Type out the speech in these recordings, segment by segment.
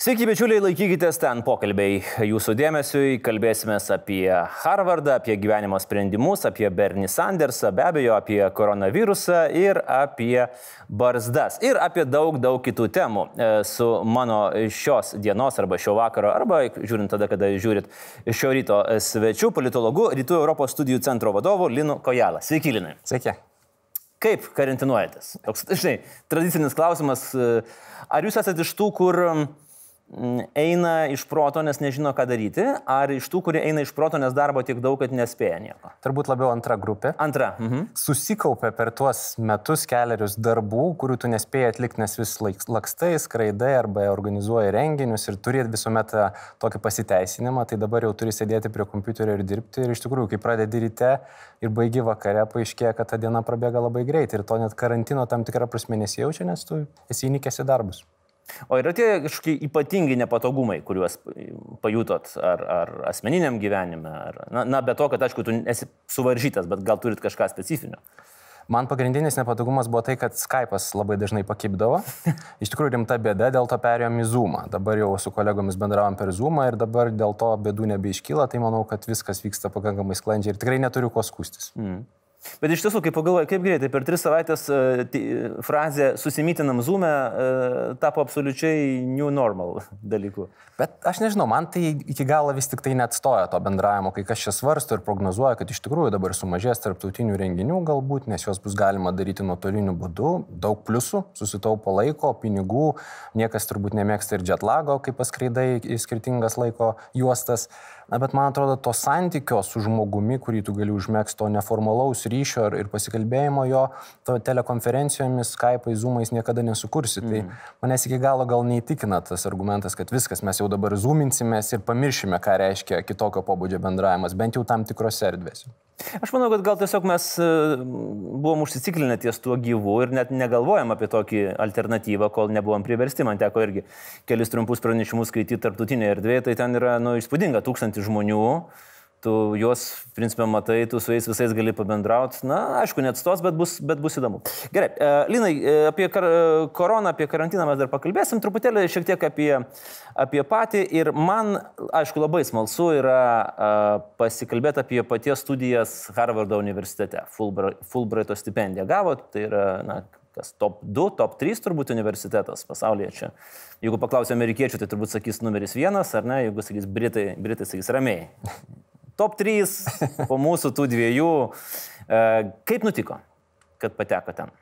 Sveiki, bičiuliai, laikykitės ten pokalbiai. Jūsų dėmesiui kalbėsime apie Harvardą, apie gyvenimo sprendimus, apie Bernie Sandersą, be abejo, apie koronavirusą ir apie barzdas. Ir apie daug, daug kitų temų. E, su mano šios dienos arba šio vakaro, arba žiūrint tada, kada žiūrit šio ryto svečių, politologu, Rytų Europos studijų centro vadovu Linu Kojalą. Sveiki, Linai. Sveiki. Kaip karantinuojatės? Toks, žinai, tradicinis klausimas. e, Ar jūs esate iš tų, kur mm, eina iš proto, nes nežino, ką daryti, ar iš tų, kurie eina iš proto, nes darbo tiek daug, kad nespėja nieko? Turbūt labiau antra grupė. Antra. Mhm. Susikaupė per tuos metus keliarius darbų, kurių tu nespėjai atlikti, nes vis lakstai, skraidai arba organizuoji renginius ir turi visuomet tą tokį pasiteisinimą, tai dabar jau turi sėdėti prie kompiuterio ir dirbti. Ir iš tikrųjų, kai pradedi ryte ir baigi vakare, paaiškėja, kad ta diena prabėga labai greitai ir to net karantino tam tikrą prasme nesijaučia, nes tu esi įnikęs į darbus. O yra tie kažkokie ypatingi nepatogumai, kuriuos pajutot ar, ar asmeniniam gyvenime, ar, na, na, be to, kad, aišku, tu esi suvaržytas, bet gal turit kažką specifinio. Man pagrindinis nepatogumas buvo tai, kad Skype'as labai dažnai pakipdavo. Iš tikrųjų rimta bėda, dėl to perėjom į Zoomą. Dabar jau su kolegomis bendravom per Zoomą ir dabar dėl to bėdų nebeiškyla, tai manau, kad viskas vyksta pakankamai sklandžiai ir tikrai neturiu ko skūstis. Mm. Bet iš tiesų, kai pagalvoju, kaip greitai per tris savaitės e, frazė susimytinam zoomę e, tapo absoliučiai new normal dalyku. Bet aš nežinau, man tai iki galo vis tik tai net stoja to bendravimo, kai kas čia svarsto ir prognozuoja, kad iš tikrųjų dabar sumažės tarptautinių renginių galbūt, nes juos bus galima daryti nuotoliniu būdu, daug pliusų, susitaupo laiko, pinigų, niekas turbūt nemėgsta ir jetlago, kai paskraidai į skirtingas laiko juostas. Na, bet man atrodo, to santykio su žmogumi, kurį tu gali užmėgsti, to neformalaus ryšio ir, pasikalbėjimo jo, to telekonferencijomis, Skype'ais, Zoom'ais niekada nesukursi. Mm. Tai manęs iki galo gal neįtikina tas argumentas, kad viskas, mes jau dabar zoominsimės ir pamiršime, ką reiškia kitokio pobūdžio bendravimas, bent jau tam tikrose erdvėse. Aš manau, kad gal tiesiog mes e, buvom užsiciklinę ties tuo gyvu ir net negalvojam apie tokį alternatyvą, kol nebuvom priversti. Man teko irgi kelis trumpus pranešimus skaityti tarptautinėje erdvėje, tai ten yra nu, įspūdinga tūkstantį žmonių. Tu juos, principė, matai, tu su jais visais gali pabendrauti. Na, aišku, net stos, bet bus, bet bus įdomu. Gerai, e, Linai, e, apie kar koroną, apie karantiną mes dar pakalbėsim, truputėlį šiek tiek apie, apie patį. Ir man, aišku, labai smalsu yra a, pasikalbėti apie paties studijas Harvardo universitete. Fulbrighto stipendiją gavot, tai yra, na, kas top 2, top 3 turbūt universitetas pasaulyje čia. Jeigu paklausė amerikiečių, tai turbūt sakys numeris vienas, ar ne, jeigu sakys britai, britai sakys ramiai. Top 3 po mūsų tų dviejų. E, Kaip nutiko, kad pateko ten?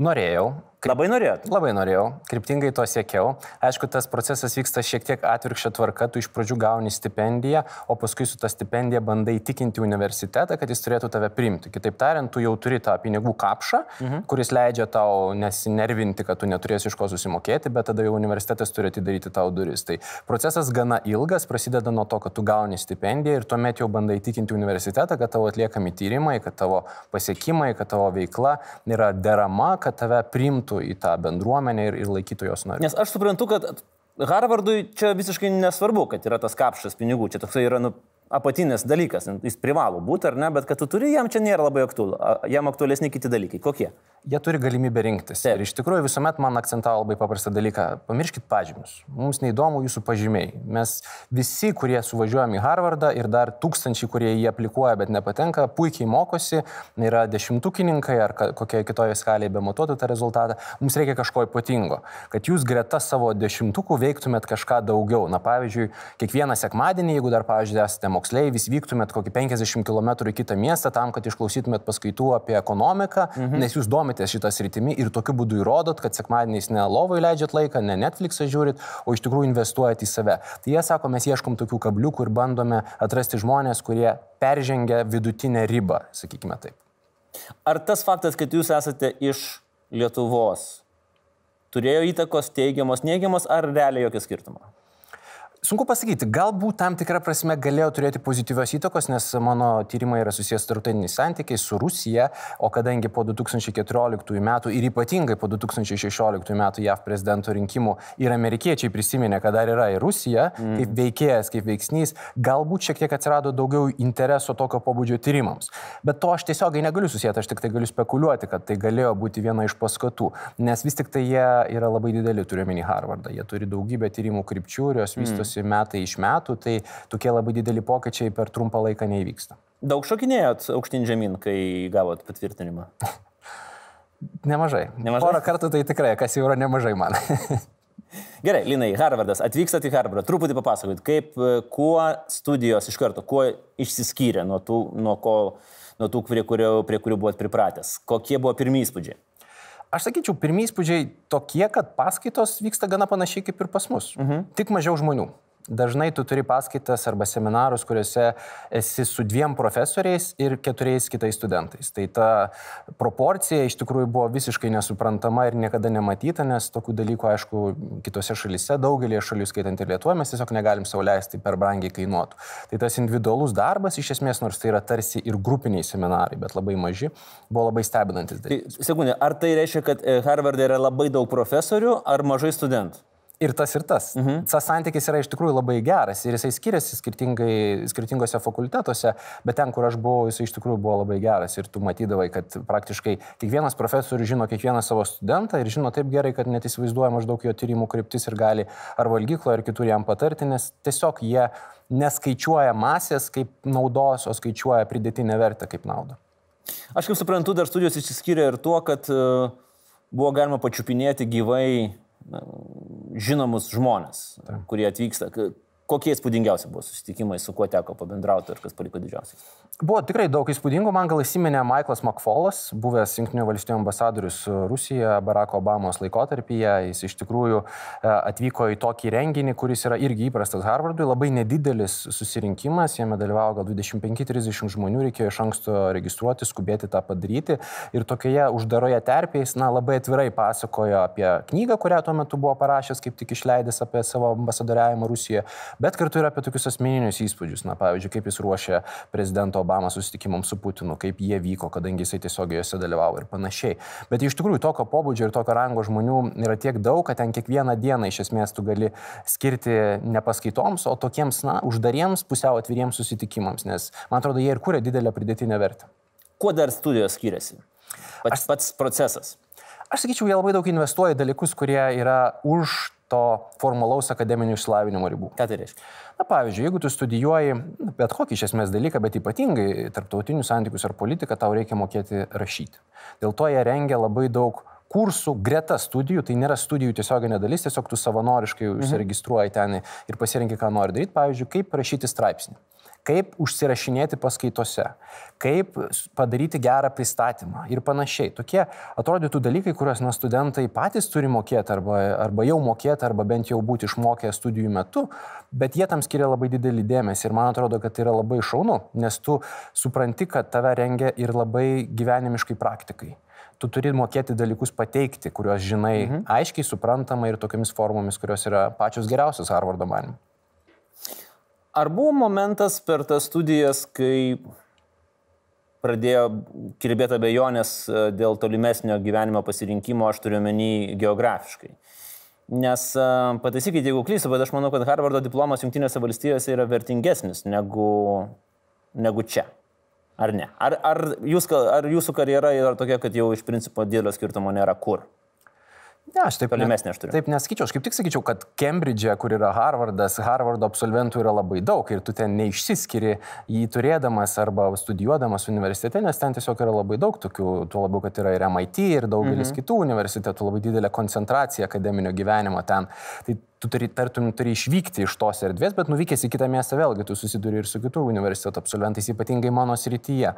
Norėjau, Labai norėjot. Labai norėjau, kryptingai to siekiau. Aišku, tas procesas vyksta šiek tiek atvirkščia tvarka, tu iš pradžių gauni stipendiją, o paskui su ta stipendija bandai įtikinti universitetą, kad jis turėtų tave priimti. Kitaip tariant, tu jau turi tą pinigų kapšą, mhm. kuris leidžia tau nesinervinti, kad tu neturėsi iš ko susimokėti, bet tada jau universitetas turi atidaryti tau duris. Tai procesas gana ilgas, prasideda nuo to, kad tu gauni stipendiją ir tuomet jau bandai įtikinti universitetą, kad tavo atliekami tyrimai, kad tavo pasiekimai, kad tavo veikla yra derama, kad tave priimtų į tą bendruomenę ir, ir laikytų jos nariu. Nes aš suprantu, kad Harvardui čia visiškai nesvarbu, kad yra tas kapšas pinigų. Čia toksai yra nu, apatinis dalykas. Jis privalo būti ar ne, bet kad tu turi, jam čia nėra labai aktualu. Jam aktualesni kiti dalykai. Kokie? Jie turi galimybę rinktis. Taip. Ir iš tikrųjų visuomet man akcentavo labai paprastą dalyką. Pamirškit pažymius. Mums neįdomu jūsų pažymiai. Mes visi, kurie suvažiuojam į Harvardą ir dar tūkstančiai, kurie jį aplikuoja, bet nepatenka, puikiai mokosi, yra dešimtukininkai ar kokioje kitoje skalėje be matuotų tą rezultatą. Mums reikia kažko ypatingo. Kad jūs greta savo dešimtukų veiktumėt kažką daugiau. Na pavyzdžiui, kiekvieną sekmadienį, jeigu dar, pavyzdžiui, esate moksleivis, vyktumėt kokį 50 km į kitą miestą tam, kad išklausytumėt paskaitų apie ekonomiką, mhm. nes jūs domitės šitas rytimi ir tokiu būdu įrodot, kad sekmadieniais ne lovai leidžiat laiką, ne Netflixą žiūrit, o iš tikrųjų investuojat į save. Tai jie sako, mes ieškom tokių kabliukų ir bandome atrasti žmonės, kurie peržengia vidutinę ribą, sakykime taip. Ar tas faktas, kad jūs esate iš Lietuvos, turėjo įtakos teigiamos, neigiamos, ar realiai jokio skirtumo? Sunku pasakyti, galbūt tam tikrą prasme galėjo turėti pozityvios įtakos, nes mano tyrimai yra susijęs tarptautiniais santykiais su Rusija, o kadangi po 2014 metų ir ypatingai po 2016 metų JAV prezidento rinkimų ir amerikiečiai prisiminė, kad dar yra ir Rusija mm. kaip veikėjas, kaip veiksnys, galbūt šiek tiek atsirado daugiau intereso tokio pobūdžio tyrimams. Bet to aš tiesiogiai negaliu susijęti, aš tik tai galiu spekuliuoti, kad tai galėjo būti viena iš paskatų, nes vis tik tai jie yra labai dideli, turiuomenį Harvardą, jie turi daugybę tyrimų krypčių ir jos mm. Vystosi metai iš metų, tai tokie labai dideli pokyčiai per trumpą laiką neįvyksta. Daug šokinėjot aukštin žemyn, kai gavot patvirtinimą? Nemažai. nemažai. Porą kartų tai tikrai, kas jau yra nemažai man. Gerai, Linai, Harvardas, atvykstat į Harvardą, truputį papasakokit, kaip, kuo studijos iš karto, kuo išsiskyrė nuo tų, nuo ko, nuo tų prie, kurių, prie kurių buvot pripratęs, kokie buvo pirmieji įspūdžiai? Aš sakyčiau, pirmieji įspūdžiai tokie, kad paskaitos vyksta gana panašiai kaip ir pas mus. Mhm. Tik mažiau žmonių. Dažnai tu turi paskaitas arba seminarus, kuriuose esi su dviem profesoriais ir keturiais kitais studentais. Tai ta proporcija iš tikrųjų buvo visiškai nesuprantama ir niekada nematyta, nes tokių dalykų, aišku, kitose šalise, daugelį šalių, skaitant ir Lietuvą, mes tiesiog negalim sauliaisti per brangiai kainuotų. Tai tas individualus darbas, iš esmės, nors tai yra tarsi ir grupiniai seminarai, bet labai maži, buvo labai stebinantis dalykas. Tai, sekundė, ar tai reiškia, kad e, Harvardė yra labai daug profesorių ar mažai studentų? Ir tas ir tas. Mhm. Tas santykis yra iš tikrųjų labai geras ir jisai skiriasi skirtingose fakultetuose, bet ten, kur aš buvau, jisai iš tikrųjų buvo labai geras ir tu matydavai, kad praktiškai kiekvienas profesorius žino kiekvieną savo studentą ir žino taip gerai, kad net įsivaizduoja maždaug jo tyrimų kryptis ir gali ar valgyklo, ar kitur jam patarti, nes tiesiog jie neskaičiuoja masės kaip naudos, o skaičiuoja pridėtinę vertę kaip naudą. Aš kaip suprantu, dar studijos išsiskyrė ir tuo, kad uh, buvo galima pačiupinėti gyvai žinomus žmonės, Taip. kurie atvyksta. Kokie įspūdingiausi buvo susitikimai, su kuo teko pabendrauti ir kas paliko didžiausias? Buvo tikrai daug įspūdingų, man gal įsiminė Michaelas McFallas, buvęs Junktinių valstybių ambasadorius Rusijoje Barako Obamos laikotarpyje. Jis iš tikrųjų e, atvyko į tokį renginį, kuris yra irgi įprastas Harvardui, labai nedidelis susirinkimas, jame dalyvavo gal 25-30 žmonių, reikėjo iš anksto registruoti, skubėti tą padaryti. Ir tokioje uždaroje terpėje jis na, labai atvirai pasakojo apie knygą, kurią tuo metu buvo parašęs, kaip tik išleidęs apie savo ambasadoriavimą Rusijoje, bet kartu ir apie tokius asmeninius įspūdžius. Na, pavyzdžiui, kaip jis ruošė prezidento Obama susitikimams su Putinu, kaip jie vyko, kadangi jisai tiesiog juose dalyvavo ir panašiai. Bet iš tikrųjų tokio pobūdžio ir tokio rango žmonių yra tiek daug, kad ten kiekvieną dieną iš esmės tu gali skirti ne paskaitoms, o tokiems, na, uždariems, pusiau atviriems susitikimams, nes man atrodo, jie ir kūrė didelę pridėtinę vertę. Kuo dar studijos skiriasi? Pats, aš, pats procesas. Aš sakyčiau, jie labai daug investuoja dalykus, kurie yra už to formalaus akademinio išsilavinimo ribų. Ką tai reiškia? Na, pavyzdžiui, jeigu tu studijuoji bet kokį iš esmės dalyką, bet ypatingai tarptautinius santykius ar politiką, tau reikia mokėti rašyti. Dėl to jie rengia labai daug kursų greta studijų, tai nėra studijų tiesioginė dalis, tiesiog tu savanoriškai mhm. užsiregistruoji ten ir pasirinkai, ką nori daryti, pavyzdžiui, kaip rašyti straipsnį kaip užsirašinėti paskaitose, kaip padaryti gerą pristatymą ir panašiai. Tokie atrodytų dalykai, kuriuos na, studentai patys turi mokėti arba, arba jau mokėti, arba bent jau būti išmokę studijų metu, bet jie tam skiria labai didelį dėmesį ir man atrodo, kad tai yra labai šaunu, nes tu supranti, kad tave rengia ir labai gyvenimiškai praktikai tu turi mokėti dalykus pateikti, kuriuos žinai mhm. aiškiai, suprantamai ir tokiamis formomis, kurios yra pačios geriausios Harvardo manimu. Ar buvo momentas per tas studijas, kai pradėjo kirbėti abejonės e, dėl tolimesnio gyvenimo pasirinkimo, aš turiu menį geografiškai? Nes e, pataisykite, jeigu klystu, bet aš manau, kad Harvardo diplomas Junktinėse valstijose yra vertingesnis negu, negu čia. Ar ne? Ar, ar, jūs, ar jūsų karjera yra tokia, kad jau iš principo didelio skirtumo nėra kur? Ne, aš taip, tolimesnė aš turiu. Taip nesakyčiau, aš kaip tik sakyčiau, kad Kembridže, kur yra Harvardas, Harvardo absolventų yra labai daug ir tu ten neišsiskiri jį turėdamas arba studijuodamas universitete, nes ten tiesiog yra labai daug tokių, tuo labiau, kad yra ir MIT ir daugelis mhm. kitų universitetų, labai didelė koncentracija akademinio gyvenimo ten. Tai tu turi, tartum, turi išvykti iš tos erdvės, bet nuvykęs į kitą miestą vėlgi tu susiduri ir su kitų universiteto absolventais, ypatingai mano srityje.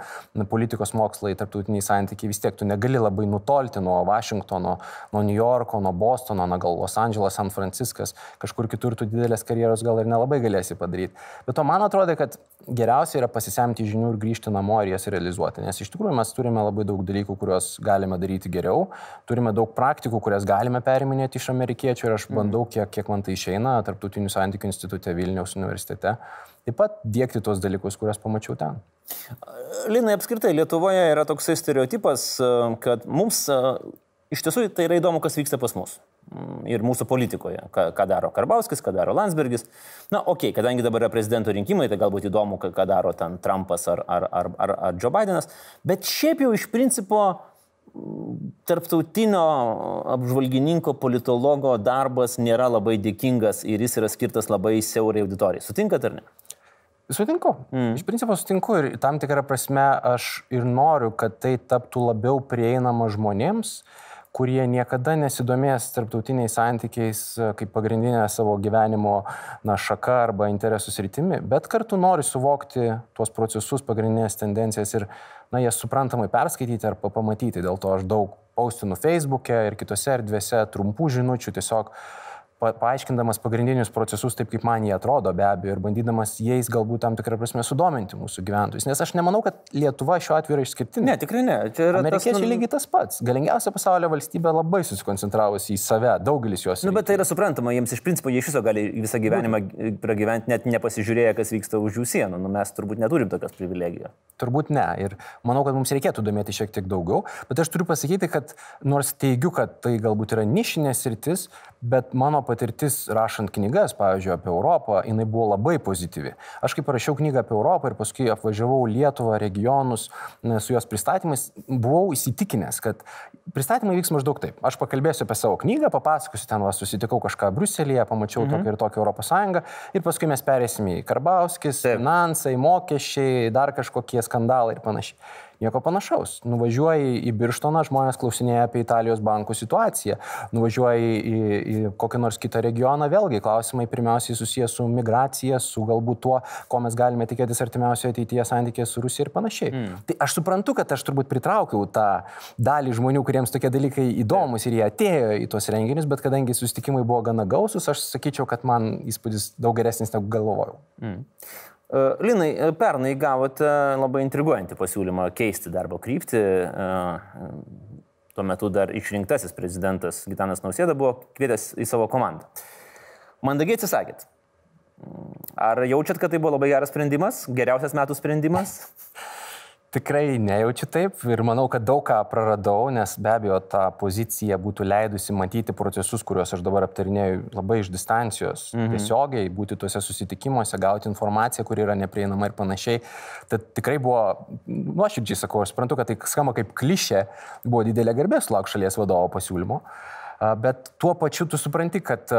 Politikos mokslai, tarptautiniai santykiai vis tiek tu negali labai nutolti nuo Vašingtono, nuo New Yorko, nuo Bostono, na gal Los Andželas, San Franciskas, kažkur kitur tu didelės karjeros gal ir nelabai galėsi padaryti. Bet to man atrodo, kad geriausia yra pasisemti žinių ir grįžti namo ir jas realizuoti, nes iš tikrųjų mes turime labai daug dalykų, kuriuos galime daryti geriau, turime daug praktikų, kurias galime periminėti iš amerikiečių ir aš bandau, kiek, kiek man tai išeina Tarptautinių santykių institute Vilniaus universitete. Taip pat dėkti tos dalykus, kuriuos pamačiau ten. Linai, apskritai, Lietuvoje yra toksai stereotipas, kad mums iš tiesų tai yra įdomu, kas vyksta pas mus. Mm, ir mūsų politikoje, ką, ką daro Karbauskis, ką daro Landsbergis. Na, okei, okay, kadangi dabar yra prezidento rinkimai, tai galbūt įdomu, ką, daro ten Trumpas ar, ar, ar, ar, ar Joe Bidenas, bet šiaip jau iš principo tarptautinio apžvalgininko, politologo darbas nėra labai dėkingas ir jis yra skirtas labai siaurai auditorijai. Sutinkat ar ne? Sutinku. Mm. Iš principo sutinku ir tam tikrą prasme aš ir noriu, kad tai taptų labiau prieinama žmonėms, kurie niekada nesidomės tarptautiniais santykiais e, kaip pagrindinė savo gyvenimo na, šaka arba interesų sritimi, bet kartu nori suvokti tuos procesus, pagrindinės tendencijas ir na, jas suprantamai perskaityti ar pamatyti. Dėl to aš daug paustinu Facebook'e ir kitose erdvėse trumpų žinučių tiesiog uh, pa, paaiškindamas pagrindinius procesus taip, kaip man jie atrodo, be abejo, ir bandydamas jais galbūt tam tikrą prasme sudominti mūsų gyventojus. Nes aš nemanau, kad Lietuva šiuo atveju yra išskirtinė. Ne, tikrai ne. Amerikiečiai tas, nu... lygiai tas pats. Galingiausia pasaulio valstybė labai susikoncentravusi į save, daugelis jos. Na, nu, bet tai yra suprantama, jiems iš principo jie iš viso gali visą gyvenimą pragyventi net nepasižiūrėję, kas vyksta už jų sienų. Nu, mes turbūt neturim tokios privilegijos. Turbūt ne. Ir manau, kad mums reikėtų domėti šiek tiek daugiau. Bet aš turiu pasakyti, kad nors teigiu, kad tai galbūt yra nišinės rytis, bet mano patirtis rašant knygas, pavyzdžiui, apie Europą, jinai buvo labai pozityvi. Aš kai parašiau knygą apie Europą ir paskui apvažiavau Lietuvą, regionus su jos pristatymais, buvau įsitikinęs, kad pristatymai vyks maždaug taip. Aš pakalbėsiu apie savo knygą, papasakosiu ten, va, susitikau kažką Bruselėje, pamačiau mhm. tokią ir tokią Europos Sąjungą ir paskui mes perėsime į Karbauskis, finansai, mokesčiai, dar kažkokie skandalai ir panašiai. Nieko panašaus. Nuvažiuoji į Birštoną, žmonės klausinėja apie Italijos bankų situaciją. Nuvažiuoji į, į kokią nors kitą regioną, vėlgi klausimai pirmiausiai susijęs su migracija, su galbūt tuo, ko mes galime tikėtis artimiausioje ateityje santykėje su Rusija ir panašiai. Mm. Tai aš suprantu, kad aš turbūt pritraukiau tą dalį žmonių, kuriems tokie dalykai įdomus ir jie atėjo į tuos renginius, bet kadangi susitikimai buvo gana gausus, aš sakyčiau, kad man įspūdis daug geresnis negu galvojau. Mm. E, Linai, e, pernai gavote labai intriguojantį pasiūlymą keisti darbo kryptį. E, tuo metu dar išrinktasis prezidentas Gitanas Nausėda buvo kvietęs į savo komandą. Mandagiai atsisakėt. Ar jaučiat, kad tai buvo labai geras sprendimas, geriausias metų sprendimas? Tikrai nejaučiu taip ir manau, kad daug ką praradau, nes be abejo ta pozicija būtų leidusi matyti procesus, kuriuos aš dabar aptarinėjau labai iš distancijos, mhm. tiesiogiai būti tuose susitikimuose, gauti informaciją, kuri yra neprieinama ir panašiai. Tad tikrai buvo, nuoširdžiai sakau, aš suprantu, kad tai skamba kaip klišė, buvo didelė garbė sulaukti šalies vadovo pasiūlymo. Bet tuo pačiu tu supranti, kad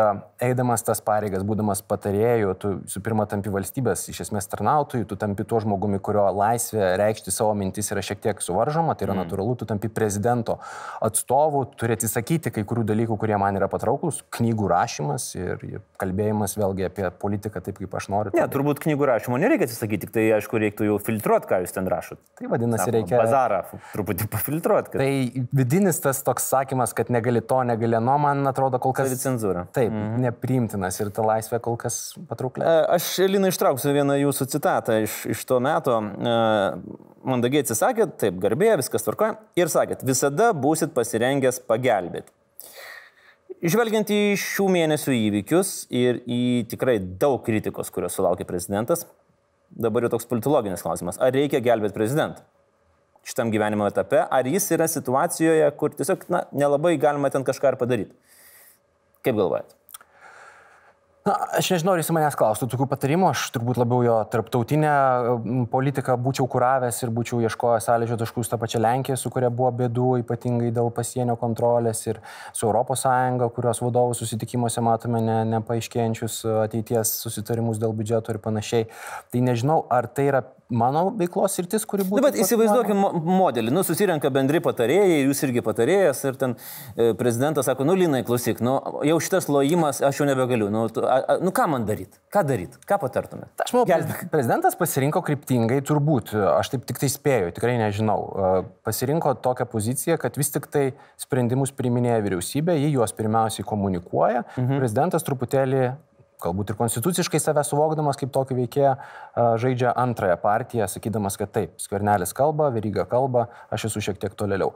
eidamas tas pareigas, būdamas patarėjų, tu su pirma tampi valstybės iš esmės tarnautojų, tu tampi tuo žmogumi, kurio laisvė reikšti savo mintis yra šiek tiek suvaržoma, tai yra mm. natūralu, tu tampi prezidento atstovu, turi atsisakyti kai kurių dalykų, kurie man yra patrauklus, knygų rašymas ir, ir kalbėjimas vėlgi apie politiką taip, kaip aš noriu. Ne, turbūt knygų rašymo nereikia atsisakyti, tik tai aišku, reiktų jau filtruoti, ką jūs ten rašot. Tai vadinasi, Sako, reikia. Bazarą truputį pafiltruoti. Kad... Tai vidinis tas toks sakymas, kad negali to, negali Leno, man atrodo kol kas... Cenzūra. Taip, mm. nepriimtinas ir ta laisvė kol kas patrauklė. E, aš, Lina, ištrauksiu vieną jūsų citatą iš, iš to meto. E, mandagiai atsisakėt, taip, garbė, viskas tvarkoja. Ir sakėt, visada būsit pasirengęs pagelbėti. Žvelgiant į šių mėnesių įvykius ir į tikrai daug kritikos, kurios sulaukė prezidentas, dabar jau toks politologinis klausimas. Ar reikia gelbėti prezidentą? Šitam gyvenimo etape, ar jis yra situacijoje, kur tiesiog na, nelabai galima ten kažką ir padaryti. Kaip galvojate? Na, aš nežinau, ar jis manęs klaustų tokių patarimų, aš turbūt labiau jo tarptautinę politiką būčiau kuravęs ir būčiau ieškojęs sąlyčio taškų su tą pačią Lenkiją, su kuria buvo bėdų, ypatingai dėl pasienio kontrolės ir su ES, kurios vadovų susitikimuose matome ne, nepaaiškėjančius ateities susitarimus dėl biudžeto ir panašiai. Tai nežinau, ar tai yra mano veiklos rytis, kuri būtų. Na, bet įsivaizduokim modelį, nu, susirenka bendri patarėjai, jūs irgi patarėjas ir ten e, prezidentas sako, nu, Linai, klausyk, nu, jau šitas lojimas, aš jau nebegaliu, nu, tu, a, a, nu ką man daryti, ką daryti, ką patartumėte? Aš manau, Gelbėk. prezidentas pasirinko kryptingai, turbūt, aš taip tik tai spėju, tikrai nežinau, e, pasirinko tokią poziciją, kad vis tik tai sprendimus priminėja vyriausybė, jį juos pirmiausiai komunikuoja, mhm. prezidentas truputėlį galbūt ir konstituciškai save suvokdamas kaip tokį veikėją, žaidžia antrąją partiją, sakydamas, kad taip, skvernelis kalba, Veryga kalba, aš esu šiek tiek tolėliau.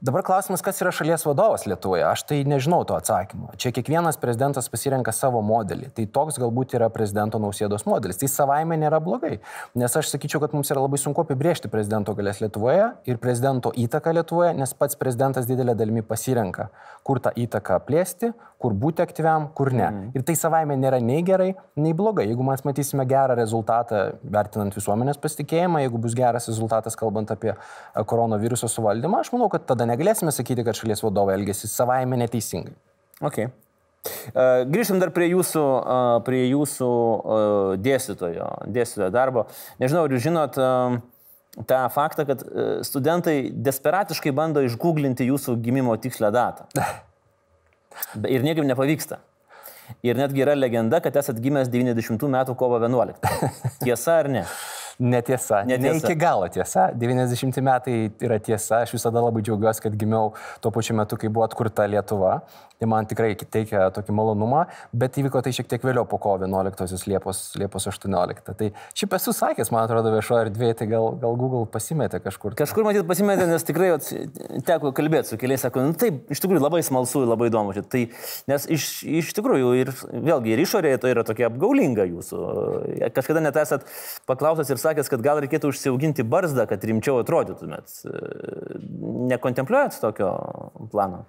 Dabar klausimas, kas yra šalies vadovas Lietuvoje. Aš tai nežinau to atsakymo. Čia kiekvienas prezidentas pasirenka savo modelį. Tai toks galbūt yra prezidento nausėdos modelis. Tai savaime nėra blogai. Nes aš sakyčiau, kad mums yra labai sunku apibriežti prezidento galės Lietuvoje ir prezidento įtaką Lietuvoje, nes pats prezidentas didelė dalimi pasirenka, kur tą įtaką plėsti, kur būti aktyviam, kur ne. Mm. Ir tai savaime nėra nei gerai, nei blogai. Jeigu mes matysime gerą rezultatą, vertinant visuomenės pasitikėjimą, jeigu bus geras rezultatas, kalbant apie koronaviruso suvaldymą, aš manau, kad tada negalėsime sakyti, kad šalies vadovai elgesi savaime neteisingai. Okay. Uh, grįžtam dar prie jūsų, uh, prie jūsų uh, dėstytojo, dėstytojo darbo. Nežinau, ar jūs žinot tą faktą, kad studentai desperatiškai bando išgooglinti jūsų gimimo tikslę datą. Ir niekaip nepavyksta. Ir netgi yra legenda, kad esat gimęs 90 metų kovo 11. Tiesa ar ne? Netiesa. Netiesa. Ne iki galo tiesa. 90 metai yra tiesa. Aš visada labai džiaugiuosi, kad gimiau tuo pačiu metu, kai buvo atkurta Lietuva. Tai man tikrai teikia tokį malonumą, bet įvyko tai šiek tiek vėliau po kovo 11 Liepos, Liepos 18. Tai šiaip esu sakęs, man atrodo, viešoje erdvėje, tai gal, gal Google pasimetė kažkur. Kažkur matyt pasimetė, nes tikrai teko kalbėti su keliais, sako, nu taip, iš tikrųjų labai smalsu, labai įdomu. Tai, nes iš, iš tikrųjų ir vėlgi ir išorėje tai yra tokia apgaulinga jūsų. Kažkada net esat paklausęs ir sakęs, kad gal reikėtų užsiauginti barzdą, kad rimčiau atrodytumėt. Nekontempliuojat tokio plano?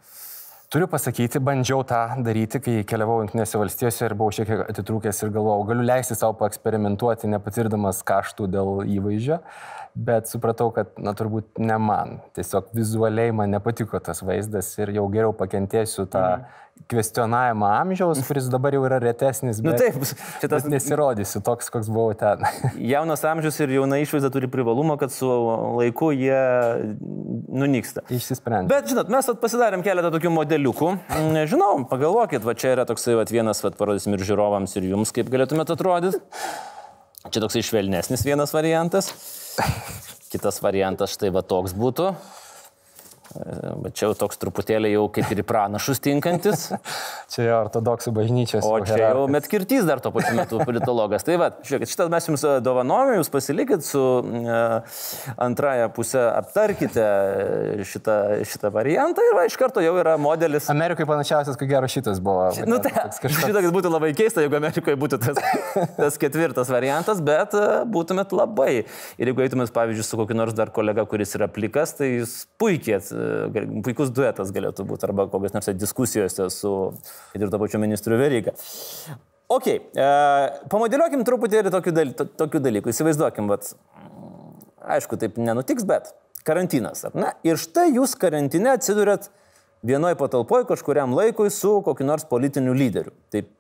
Turiu pasakyti, bandžiau tą daryti, kai keliavau Junktinėse valstijose ir buvau šiek tiek atitrūkęs ir galvojau, galiu leisti savo paeksperimentuoti, nepatirdamas kaštų dėl įvaizdžio, bet supratau, kad, na, turbūt ne man. Tiesiog vizualiai man nepatiko tas vaizdas ir jau geriau pakentėsiu tą mm kvestionavimą amžiaus, kuris dabar jau yra retesnis, nu bet, nu, taip, šitas... bet nesirodysiu toks, koks buvau ten. Jaunas amžius ir jauna išvaizda turi privalumą, kad su laiku jie nunyksta. Išsisprendė. Bet, žinot, mes pasidarėm keletą tokių modeliukų. Nežinau, pagalvokit, va čia yra toksai va, vienas, va, parodysim ir žiūrovams, ir jums, kaip galėtumėte atrodyti. Čia toksai švelnesnis vienas variantas. Kitas variantas štai va toks būtų. Bet čia jau toks truputėlį jau kaip ir pranašus tinkantis. čia jau ortodoksų bažnyčios. O čia jau metkirtys dar tuo pačiu metu politologas. Tai va, žiūrėkit, šitą mes jums dovanojame, jūs pasilikit su uh, antraja pusė, aptarkite šitą, šitą variantą ir va, iš karto jau yra modelis. Amerikoje panašiausias, ko gero šitas buvo. Nu, tai, kažkas... Šitas būtų labai keista, jeigu Amerikoje būtų tas, tas ketvirtas variantas, bet uh, būtumėt labai. Ir jeigu eitumėt, pavyzdžiui, su kokiu nors dar kolega, kuris yra plikas, tai jūs puikiai puikus duetas galėtų būti arba kokios nors diskusijose su, kad ir to pačiu ministru Veryga. Ok, e, pamodeliuokim truputėlį tokių, daly, to, tokių dalykų. Įsivaizduokim, bet aišku, taip nenutiks, bet karantinas, ar ne? Ir štai jūs karantine atsidurėt vienoje patalpoje kažkuriam laikui su kokiu nors politiniu lyderiu. Taip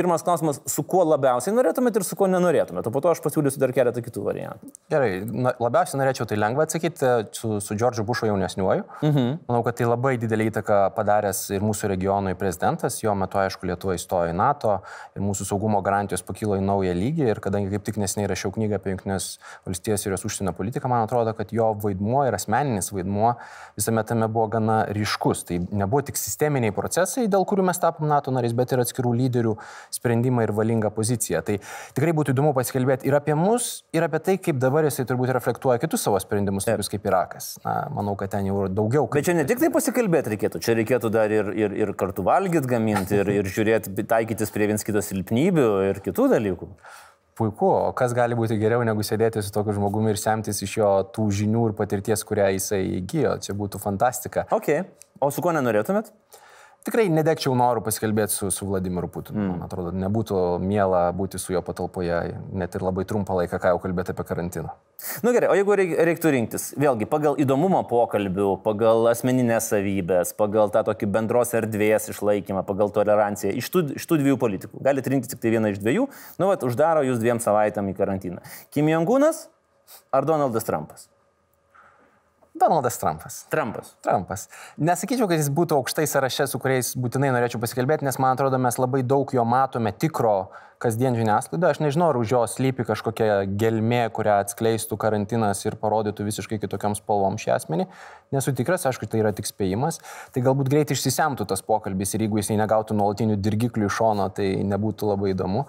pirmas klausimas, su kuo labiausiai norėtumėt ir su kuo nenorėtumėt, o po to aš pasiūlysiu dar keletą kitų variantų. Gerai, na, labiausiai norėčiau tai lengva atsakyti su, su Džordžu Bušu jaunesniuoju. Mhm. Manau, kad tai labai didelį įtaką padaręs ir mūsų regionui prezidentas, jo metu, aišku, Lietuva įstojo į NATO ir mūsų saugumo garantijos pakilo į naują lygį ir kadangi kaip tik nesiniai rašiau knygą apie Junktinės valstijas ir jos užsienio politiką, man atrodo, kad jo vaidmuo ir asmeninis vaidmuo visame tame buvo gana ryškus. Tai nebuvo tik sisteminiai procesai, dėl kurių mes tapom NATO nariais, bet ir atskirų lyderių sprendimą ir valingą poziciją. Tai tikrai būtų įdomu pasikalbėti ir apie mus, ir apie tai, kaip dabar jisai turbūt reflektuoja kitus savo sprendimus, tokius kaip Irakas. Na, manau, kad ten jau daugiau. Bet čia ne tik tai pasikalbėti reikėtų, čia reikėtų dar ir, ir, ir kartu valgyti, gaminti, ir, ir žiūrėti, taikytis prie viens kitos silpnybių ir kitų dalykų puiku, o kas gali būti geriau negu sėdėti su tokiu žmogumi ir semtis iš jo tų žinių ir patirties, kurią jisai įgyjo. Čia būtų fantastika. Ok, o su kuo nenorėtumėt? Tikrai nedėkčiau norų pasikalbėti su, su Vladimiru Putinu. Mm. Man atrodo, nebūtų miela būti su jo patalpoje, net ir labai trumpą laiką, ką jau kalbėti apie karantiną. Na nu, gerai, o jeigu reiktų rinktis, vėlgi pagal įdomumo pokalbių, pagal asmeninės savybės, pagal tą tokį bendros erdvės išlaikymą, pagal toleranciją, iš tų, iš tų dviejų politikų, galite rinktis tik tai vieną iš dviejų, nu, vat, uždaro jūs dviem savaitėm į karantiną. Kim Jong-unas ar Donaldas Trumpas? Donaldas Trumpas. Trumpas. Trumpas. Nesakyčiau, kad jis būtų aukštai sąraše, su kuriais būtinai norėčiau pasikalbėti, nes man atrodo, mes labai daug jo matome tikro kasdien žiniasklaidoje. Aš nežinau, ar už jos lypi kažkokia gelmė, kurią atskleistų karantinas ir parodytų visiškai kitokiam spalvom šį asmenį. Nesu tikras, aišku, tai yra tik spėjimas. Tai galbūt greitai išsisemtų tas pokalbis ir jeigu jisai negautų nuolatinių dirgiklių iš šono, tai nebūtų labai įdomu.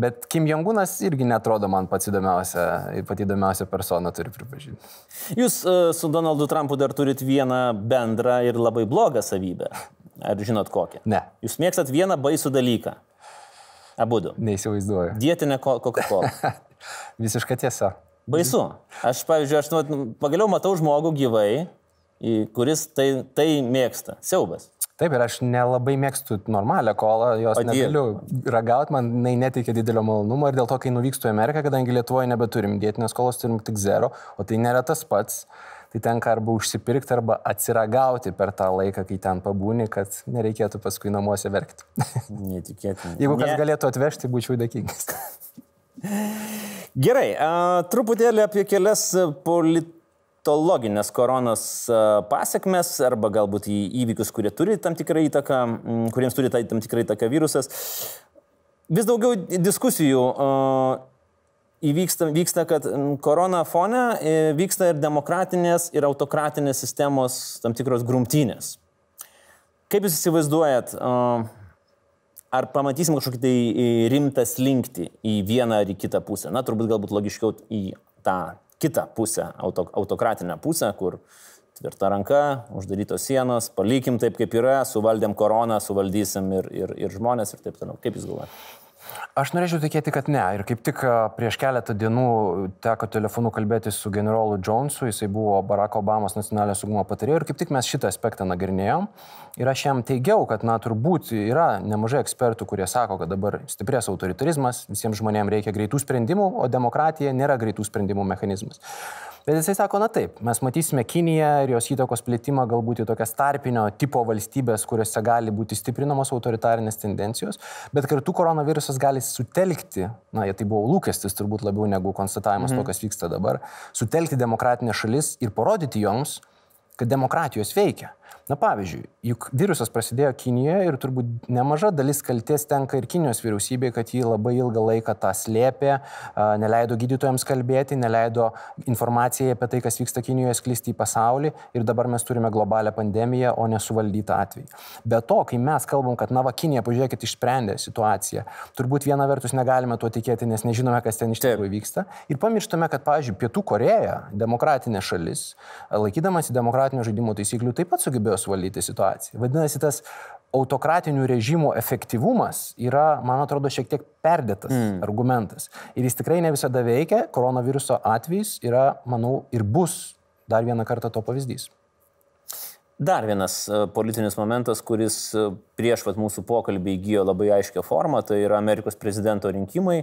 Bet Kim Jong-unas irgi netrodo man pats įdomiausia, pati įdomiausia persona, turiu pripažinti. Jūs uh, su Donaldu Trumpu dar turit vieną bendrą ir labai blogą savybę. Ar žinot kokią? Ne. Jūs mėgstat vieną baisų dalyką. Abu du. Neįsivaizduoju. Dietinė Coca-Cola. Visiška tiesa. Baisu. Aš, pavyzdžiui, aš nu, pagaliau matau žmogų gyvai, kuris tai, tai mėgsta. Siaubas. Taip, ir aš nelabai mėgstu normalią kolą, jos o negaliu ragauti, man jinai neteikia didelio malonumo ir dėl to, kai nuvykstu į Ameriką, kadangi Lietuvoje nebeturim dietinės kolos, turim tik zero, o tai nėra tas pats, tai tenka arba užsipirkti, arba atsiragauti per tą laiką, kai ten pabūni, kad nereikėtų paskui namuose verkti. Netikėtina. Jeigu kas ne. galėtų atvežti, būčiau dėkingas. Gerai, a, truputėlį apie kelias politikas patologinės koronos pasiekmes arba galbūt į įvykius, kurie turi tam tikrą įtaką, kuriems turi tam tikrą įtaką virusas. Vis daugiau diskusijų įvyksta, vyksta, kad korona fone e, vyksta ir demokratinės, ir autokratinės sistemos tam tikros grumtynės. Kaip Jūs įsivaizduojat, ar pamatysim kažkokį tai e, rimtą slinkti į vieną ar į kitą pusę? Na, turbūt galbūt logiškiau į tą kitą pusę, auto, autokratinę pusę, kur tvirta ranka, uždarytos sienos, palikim taip, kaip yra, suvaldėm koroną, suvaldysim ir, ir, ir žmonės ir taip toliau. Kaip Jūs galvojate? Aš norėčiau tikėti, kad ne. Ir kaip tik prieš keletą dienų teko telefonu kalbėti su generolu Jonesu, jisai buvo Barack Obamos nacionalinio saugumo patarėju ir kaip tik mes šitą aspektą nagrinėjom. Ir aš jam teigiau, kad, na, turbūt yra nemažai ekspertų, kurie sako, kad dabar stiprės autoritarizmas, visiems žmonėms reikia greitų sprendimų, o demokratija nėra greitų sprendimų mechanizmas. Bet jisai sako, na taip, mes matysime Kiniją ir jos įtakos plėtimą galbūt į tokias tarpinio tipo valstybės, kuriuose gali būti stiprinamos autoritarinės tendencijos, bet kartu koronavirusas gali sutelkti, na, tai buvo lūkestis turbūt labiau negu konstatavimas mhm. to, kas vyksta dabar, sutelkti demokratinės šalis ir parodyti joms, kad demokratijos veikia. Na pavyzdžiui, juk virusas prasidėjo Kinijoje ir turbūt nemaža dalis kalties tenka ir Kinijos vyriausybei, kad jį labai ilgą laiką tą slėpė, neleido gydytojams kalbėti, neleido informacijai apie tai, kas vyksta Kinijoje, sklisti į pasaulį ir dabar mes turime globalią pandemiją, o nesuvaldytą atvejį. Be to, kai mes kalbam, kad na va Kinija, pažiūrėkit, išsprendė situaciją, turbūt viena vertus negalime tuo tikėti, nes nežinome, kas ten iš tikrųjų vyksta. Ir pamirštame, kad, pavyzdžiui, Pietų Koreja, demokratinė šalis, laikydamasi demokratinio žaidimo taisyklių, taip pat sugebėjo suvaldyti situaciją. Vadinasi, tas autokratinių režimų efektyvumas yra, man atrodo, šiek tiek perdėtas mm. argumentas. Ir jis tikrai ne visada veikia. Koronaviruso atvejs yra, manau, ir bus dar vieną kartą to pavyzdys. Dar vienas e, politinis momentas, kuris e, prieš vat, mūsų pokalbį įgyjo labai aiškę formą, tai yra Amerikos prezidento rinkimai.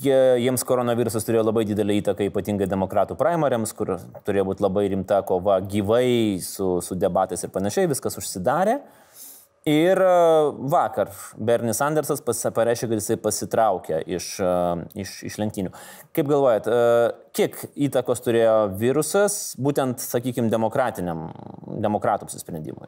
Jie, jiems koronavirusas turėjo labai didelį įtaką, ypatingai demokratų primariams, kur turėjo būti labai rimta kova gyvai su, su debatais ir panašiai, viskas užsidarė. Ir e, vakar Bernis Sandersas pareiškė, kad jisai pasitraukė iš, e, iš, iš lenktynių. Kaip galvojat, e, kiek įtakos turėjo virusas būtent, sakykime, demokratiniam, demokratų apsisprendimui?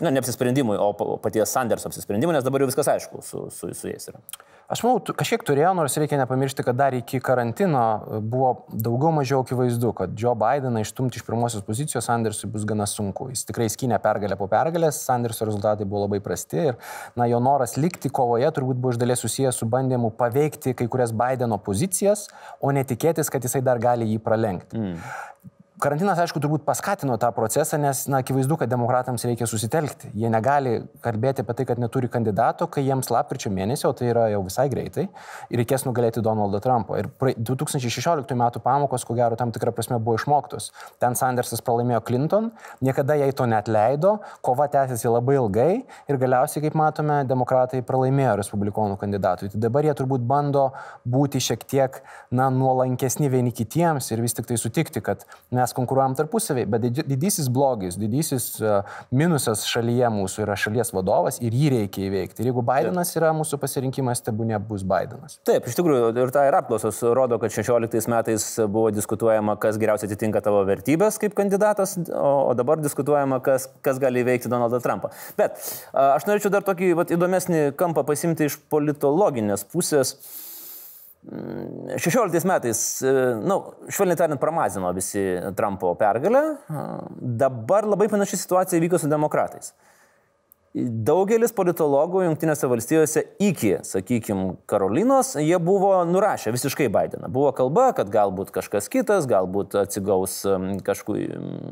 Na, ne apsisprendimui, o paties Sanderso apsisprendimui, nes dabar jau viskas aišku su, su, su jais yra. Aš manau, kažkiek turėjo, nors reikia nepamiršti, kad dar iki karantino e, buvo daugiau mažiau akivaizdu, kad Joe Bideną išstumti iš pirmosios pozicijos Sandersui bus gana sunku. Jis tikrai skynė pergalę po pergalės, Sanderso rezultatai buvo labai prasti ir na, jo noras likti kovoje turbūt buvo iš dalies susijęs su bandymu paveikti kai kurias Bideno pozicijas, o netikėtis, kad jisai dar gali jį pralenkti. Mm. Karantinas, aišku, turbūt paskatino tą procesą, nes, na, akivaizdu, kad demokratams reikia susitelkti. Jie negali kalbėti apie tai, kad neturi kandidato, kai jiems lapkričio mėnesio, tai yra jau visai greitai, reikės nugalėti Donaldą Trumpą. Ir 2016 metų pamokos, ko gero, tam tikrą prasme buvo išmoktos. Ten Sandersas pralaimėjo Clinton, niekada jai to net leido, kova tęsiasi labai ilgai ir galiausiai, kaip matome, demokratai pralaimėjo respublikonų kandidatui. Tai dabar jie turbūt bando būti šiek tiek, na, nuolankesni vieni kitiems ir vis tik tai sutikti, kad mes mes konkuruojam tarpusavį, bet didysis blogis, didysis e, minusas šalyje mūsų yra šalies vadovas ir jį reikia įveikti. Ir jeigu Bidenas yra mūsų pasirinkimas, tebūnė bus Bidenas. Taip, iš tikrųjų, ir ta ir apklausos rodo, kad 16 metais buvo diskutuojama, kas geriausiai atitinka tavo vertybės kaip kandidatas, o, o dabar diskutuojama, kas, kas gali įveikti Donaldą Trumpą. Bet aš norėčiau dar tokį vat, įdomesnį kampą pasimti iš politologinės pusės. 16 mm, metais, e, nu, švelniai tariant, pramazino visi Trumpo pergalę. Dabar labai panaši situacija vyko su demokratais. Daugelis politologų Junktinėse valstijose iki, sakykime, Karolinos, jie buvo nurašę visiškai Bideną. Buvo kalba, kad galbūt kažkas kitas, galbūt atsigaus kažkui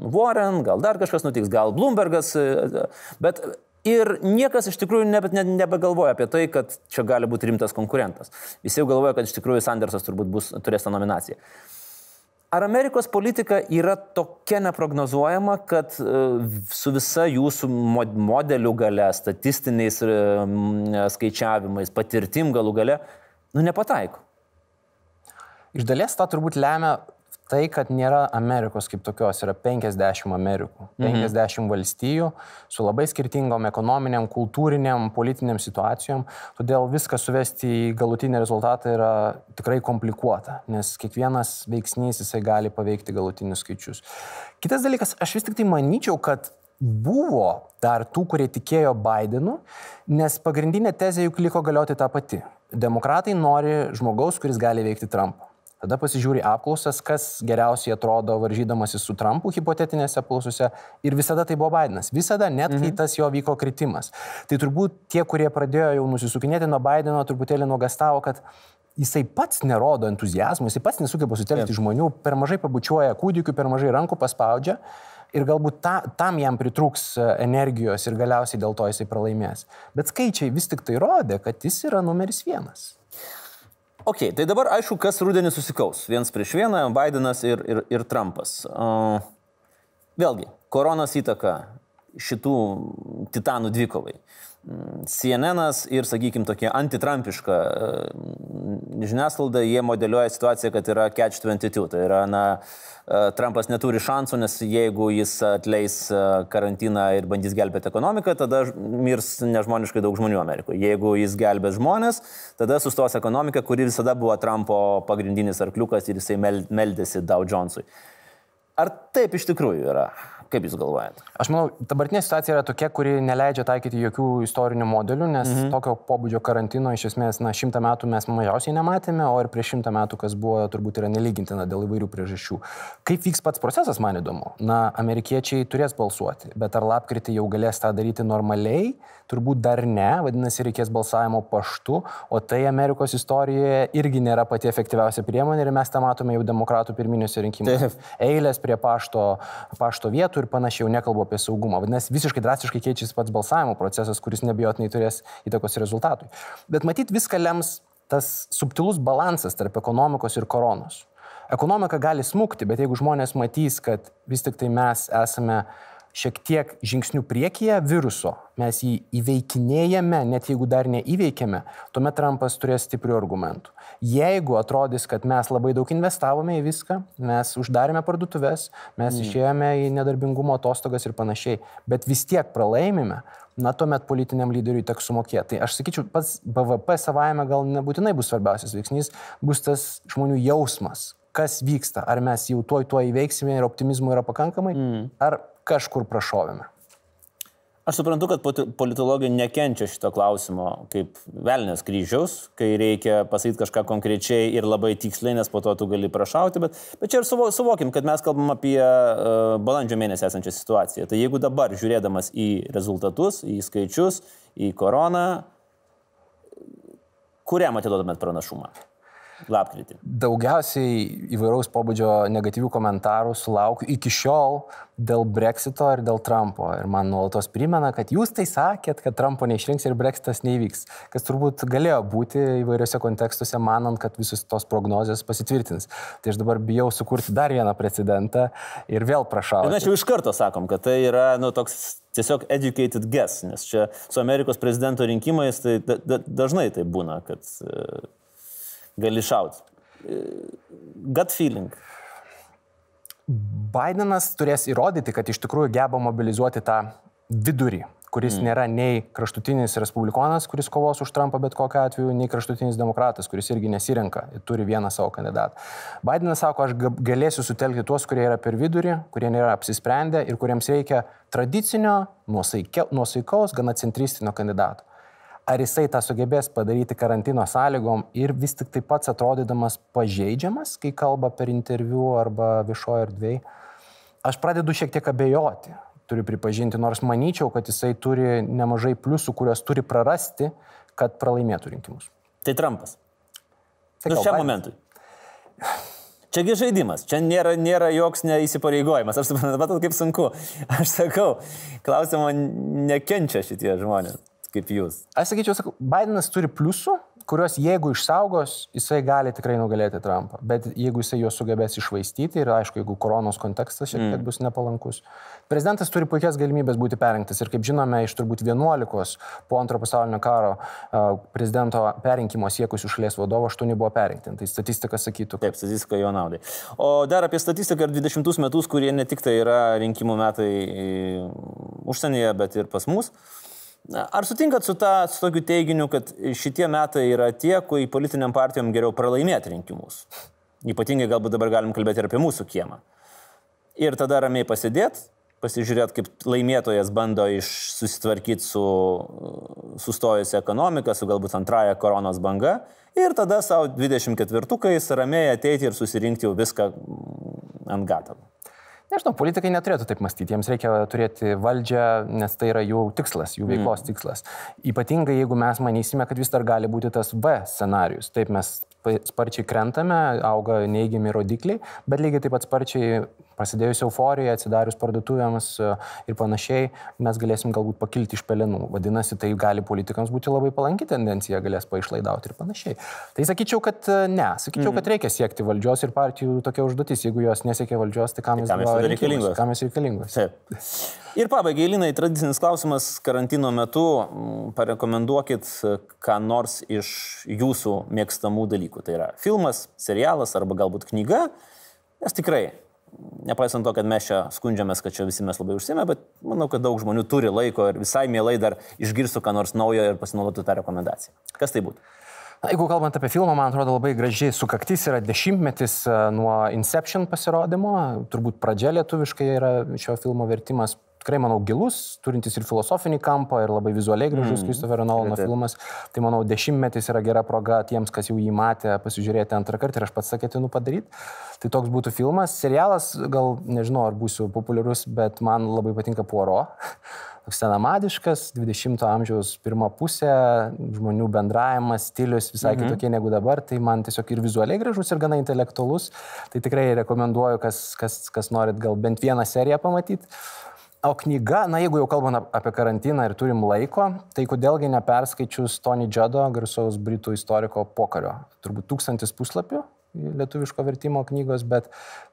Warren, gal dar kažkas nutiks, gal Bloombergas, e, bet Ir niekas iš tikrųjų nebe, ne, nebegalvoja apie tai, kad čia gali būti rimtas konkurentas. Visi jau galvoja, kad iš tikrųjų Sandersas turbūt bus, turės tą nominaciją. Ar Amerikos politika yra tokia neprognozuojama, kad e, su visa jūsų modelių gale, statistiniais e, skaičiavimais, patirtim galų gale, nu nepataiko? Iš dalies tą turbūt lemia tai, kad nėra Amerikos kaip tokios, yra 50 Amerikų, 50 mhm. valstijų su labai skirtingom ekonominiam, kultūriniam, politiniam situacijom, todėl viską suvesti į galutinį rezultatą yra tikrai komplikuota, nes kiekvienas veiksnys jisai gali paveikti galutinius skaičius. Kitas dalykas, aš vis tik tai manyčiau, kad buvo dar tų, kurie tikėjo Bidenu, nes pagrindinė tezė juk liko galioti tą patį. Demokratai nori žmogaus, kuris gali veikti Trumpą. Tada pasižiūri apklausas, kas geriausiai atrodo varžydamasi su Trumpu hipotetinėse apklausose ir visada tai buvo Bidenas. Visada, net mhm. kai tas jo vyko kritimas. Tai turbūt tie, kurie pradėjo jau nusisukinėti nuo Bideno, truputėlį nuogastavo, kad jisai pats nerodo entuzijazmo, jisai pats nesugeba sutelkti žmonių, per mažai pabučiuoja kūdikių, per mažai rankų paspaudžia ir galbūt ta, tam jam pritrūks e, energijos ir galiausiai dėl to jisai pralaimės. Bet skaičiai vis tik tai rodė, kad jis yra numeris vienas. Ok, tai dabar aišku, kas rudenį susikaus. Vienas prieš vieną, Bidenas ir, ir, ir Trumpas. Uh, vėlgi, koronos įtaka šitų titanų dvikovai. CNN ir, sakykime, tokia antitrampiška žiniasklaida, jie modeliuoja situaciją, kad yra catch 22. Tai yra, na, Trumpas neturi šansų, nes jeigu jis atleis karantiną ir bandys gelbėti ekonomiką, tada mirs nežmoniškai daug žmonių Amerikoje. Jeigu jis gelbės žmonės, tada sustos ekonomika, kuri visada buvo Trumpo pagrindinis arkliukas ir jisai meldėsi Dow Jonesui. Ar taip iš tikrųjų yra? Kaip Jūs galvojate? Aš manau, dabartinė situacija yra tokia, kuri neleidžia taikyti jokių istorinių modelių, nes mhm. tokio pobūdžio karantino iš esmės, na, šimtą metų mes mažiausiai nematėme, o ir prieš šimtą metų, kas buvo, turbūt yra nelygintina dėl įvairių priežasčių. Kaip vyks pats procesas, man įdomu. Na, amerikiečiai turės balsuoti, bet ar lapkritį jau galės tą daryti normaliai? Turbūt dar ne, vadinasi, reikės balsavimo paštu, o tai Amerikos istorijoje irgi nėra pati efektyviausia priemonė ir mes tą matome jau demokratų pirminiuose rinkimuose. Eilės prie pašto, pašto vietų ir panašiai, jau nekalbu apie saugumą. Vadinasi, visiškai drastiškai keičiasi pats balsavimo procesas, kuris nebijotinai turės įtakos rezultatui. Bet matyt, viską lems tas subtilus balansas tarp ekonomikos ir koronos. Ekonomika gali smūgti, bet jeigu žmonės matys, kad vis tik tai mes esame šiek tiek žingsnių priekyje viruso, mes jį įveikinėjame, net jeigu dar neįveikėme, tuomet Trumpas turės stiprių argumentų. Jeigu atrodys, kad mes labai daug investavome į viską, mes uždarėme parduotuvės, mes mm. išėjome į nedarbingumo atostogas ir panašiai, bet vis tiek pralaimime, na, tuomet politiniam lyderiui teks sumokėti. Tai aš sakyčiau, pats BVP savaime gal nebūtinai bus svarbiausias veiksnys, bus tas žmonių jausmas, kas vyksta, ar mes jau tuoj tuo įveiksime ir optimizmo yra pakankamai, mm. ar kažkur prašovėme. Aš suprantu, kad politologai nekenčia šito klausimo kaip velnės kryžiaus, kai reikia pasakyti kažką konkrečiai ir labai tiksliai, nes po to tu gali prašauti, bet, bet čia ir suvo, suvokim, kad mes kalbam apie uh, balandžio mėnesį esančią situaciją. Tai jeigu dabar žiūrėdamas į rezultatus, į skaičius, į koroną, kuriam atiduotumėt pranašumą? Lapkritį? Daugiausiai įvairaus pobūdžio negatyvių komentarų sulaukiu iki šiol dėl Brexito ir dėl Trumpo. Ir man nuolatos primena, kad jūs tai sakėt, kad Trumpo neišrinks ir Brexitas neįvyks. Kas turbūt galėjo būti įvairiose kontekstuose, manant, kad visos tos prognozijos pasitvirtins. Tai aš dabar bijau sukurti dar vieną precedentą ir vėl prašau. Mes jau iš karto sakom, kad tai yra nu, toks tiesiog educated guess, nes čia su Amerikos prezidento rinkimais tai da, da, dažnai tai būna, kad uh, gali šauti. Gut feeling. Bidenas turės įrodyti, kad iš tikrųjų geba mobilizuoti tą vidurį, kuris mm. nėra nei kraštutinis respublikonas, kuris kovos už Trumpą bet kokiu atveju, nei kraštutinis demokratas, kuris irgi nesirenka, turi vieną savo kandidatą. Bidenas sako, aš galėsiu sutelkti tuos, kurie yra per vidurį, kurie nėra apsisprendę ir kuriems reikia tradicinio, nuosaikaus, gana centristinio kandidato. Ar jisai tą sugebės padaryti karantino sąlygom ir vis tik taip pats atrodydamas pažeidžiamas, kai kalba per interviu arba viešoje erdvėje, aš pradedu šiek tiek abejoti turiu pripažinti, nors manyčiau, kad jisai turi nemažai pliusų, kuriuos turi prarasti, kad pralaimėtų rinkimus. Tai Trumpas. Tai nu, šiam momentui. Čiagi žaidimas, čia nėra, nėra joks neįsipareigojimas. Aš suprantu, matot, kaip sunku. Aš sakau, klausimą nekenčia šitie žmonės, kaip jūs. Aš sakyčiau, sakau, Bidenas turi pliusų, kuriuos jeigu išsaugos, jisai gali tikrai nugalėti Trumpą. Bet jeigu jisai juos sugebės išvaistyti ir aišku, jeigu koronos kontekstas šiek tiek mm. bus nepalankus. Prezidentas turi puikias galimybės būti perinktas ir kaip žinome, iš turbūt 11 po antro pasaulinio karo prezidento perinkimo siekusių šalies vadovo 8 buvo perinkti. Tai statistika sakytų. Kad... Taip, statistika jo naudai. O dar apie statistiką ir 20 metus, kurie ne tik tai yra rinkimų metai užsienyje, bet ir pas mus. Ar sutinkat su, ta, su tokiu teiginiu, kad šitie metai yra tie, kai politiniam partijom geriau pralaimėti rinkimus? Ypatingai galbūt dabar galim kalbėti ir apie mūsų kiemą. Ir tada ramiai pasidėti, pasižiūrėti, kaip laimėtojas bando susitvarkyti su sustojusi ekonomika, su galbūt antraja koronos banga. Ir tada savo 24-kais ramiai ateiti ir susirinkti jau viską ant gatavo. Nežinau, politikai neturėtų taip mąstyti, jiems reikia turėti valdžią, nes tai yra jų tikslas, jų veiklos mm. tikslas. Ypatingai jeigu mes manysime, kad vis dar gali būti tas V scenarius. Taip mes sparčiai krentame, auga neigiami rodikliai, bet lygiai taip pat sparčiai prasidėjus euforijai, atsidarius parduotuvėms e, ir panašiai, mes galėsim galbūt pakilti iš pelenų. Vadinasi, tai gali politikams būti labai palanki tendencija, galės paišlaidauti ir panašiai. Tai sakyčiau, kad e, ne, sakyčiau, mm. kad reikia siekti valdžios ir partijų tokia užduotis. Jeigu jos nesiekia valdžios, tai kam, tai jos reikalingos? Kam jos reikalingos? Taip. Ir pabaigai, Linai, tradicinis klausimas karantino metu, parekomenduokit ką nors iš jūsų mėgstamų dalykų. Tai yra filmas, serialas arba galbūt knyga, nes tikrai nepaisant to, kad mes čia skundžiamės, kad čia visi mes labai užsime, bet manau, kad daug žmonių turi laiko ir visai mielai dar išgirstų ką nors naujo ir pasinaudotų tą rekomendaciją. Kas tai būtų? Na, jeigu kalbant apie filmą, man atrodo labai gražiai sukaktis yra dešimtmetis e, nuo Inception pasirodymo, turbūt pradžia lietuviškai yra šio filmo vertimas tikrai, manau, gilus, turintis ir filosofinį kampą, ir labai vizualiai gražus mm. Christopher Nolano filmas. Tai manau, dešimtmetis yra gera proga tiems, kas jau jį matė, pasižiūrėti antrą kartą ir aš pats sakėtinu padaryti. Tai toks būtų filmas. Serialas, gal nežinau, ar būsiu populiarus, bet man labai patinka Puoro. Toks senamadiškas, 20-ojo amžiaus pirmą pusę, žmonių bendravimas, stilius visai mhm. kitokie negu dabar, tai man tiesiog ir vizualiai gražus, ir gana intelektualus. Tai tikrai rekomenduoju, kas, kas, kas norit gal bent vieną seriją pamatyti. O knyga, na jeigu jau kalbame apie karantiną ir turim laiko, tai kodėlgi neperskaičius Tony Judo, garsaus britų istoriko pokario. Turbūt tūkstantis puslapių lietuviško vertimo knygos, bet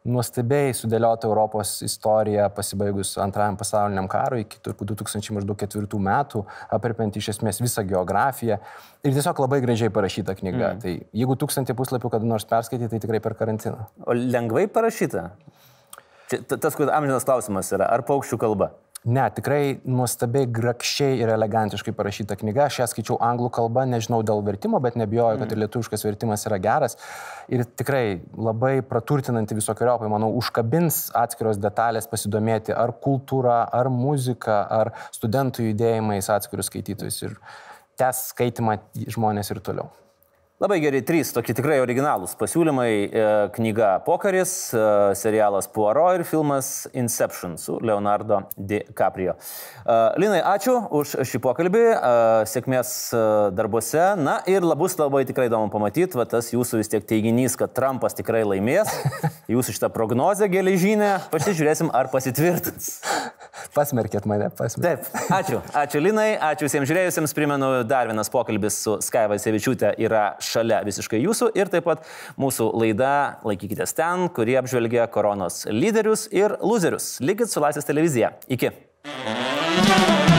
nuostabiai sudėliota Europos istorija pasibaigus antrajam pasauliniam karui iki turbūt 2004 metų, apripent iš esmės visą geografiją ir tiesiog labai gražiai parašyta knyga. Mm. Tai jeigu tūkstantį puslapių kada nors perskaityti, tai tikrai per karantiną. O lengvai parašyta? Tas, kur amžinas klausimas yra, ar paukščių kalba? Ne, tikrai nuostabiai grakščiai ir elegantiškai parašyta knyga. Aš ją skaičiau anglų kalbą, nežinau dėl vertimo, bet nebijoju, kad ir mm. lietuviškas vertimas yra geras. Ir tikrai labai praturtinanti visokiojopai, manau, užkabins atskiros detalės pasidomėti ar kultūra, ar muzika, ar studentų judėjimais atskirius skaitytojus. Ir tęs skaitimą žmonės ir toliau. Labai geri trys tokie tikrai originalūs pasiūlymai. E, knyga Pokaris, e, serialas Puaro ir filmas Inception su Leonardo DiCaprio. E, Linai, ačiū už šį pokalbį, sėkmės darbuose. Na ir labus labai tikrai įdomu pamatyti, va tas jūsų vis tiek teiginys, kad Trumpas tikrai laimės. Jūsų šitą prognozę geležinę, pasižiūrėsim, ar pasitvirtins. Pasmerkėt mane, pasmerkėt. Taip, ačiū. Ačiū Linai, ačiū visiems žiūrėjusiems. Primenu, dar vienas pokalbis su Skaiva Sevičiūtė yra šalia visiškai jūsų ir taip pat mūsų laida Laikykitės ten, kurie apžvelgia koronos lyderius ir loserius. Likit su Laisvės televizija. Iki. thank you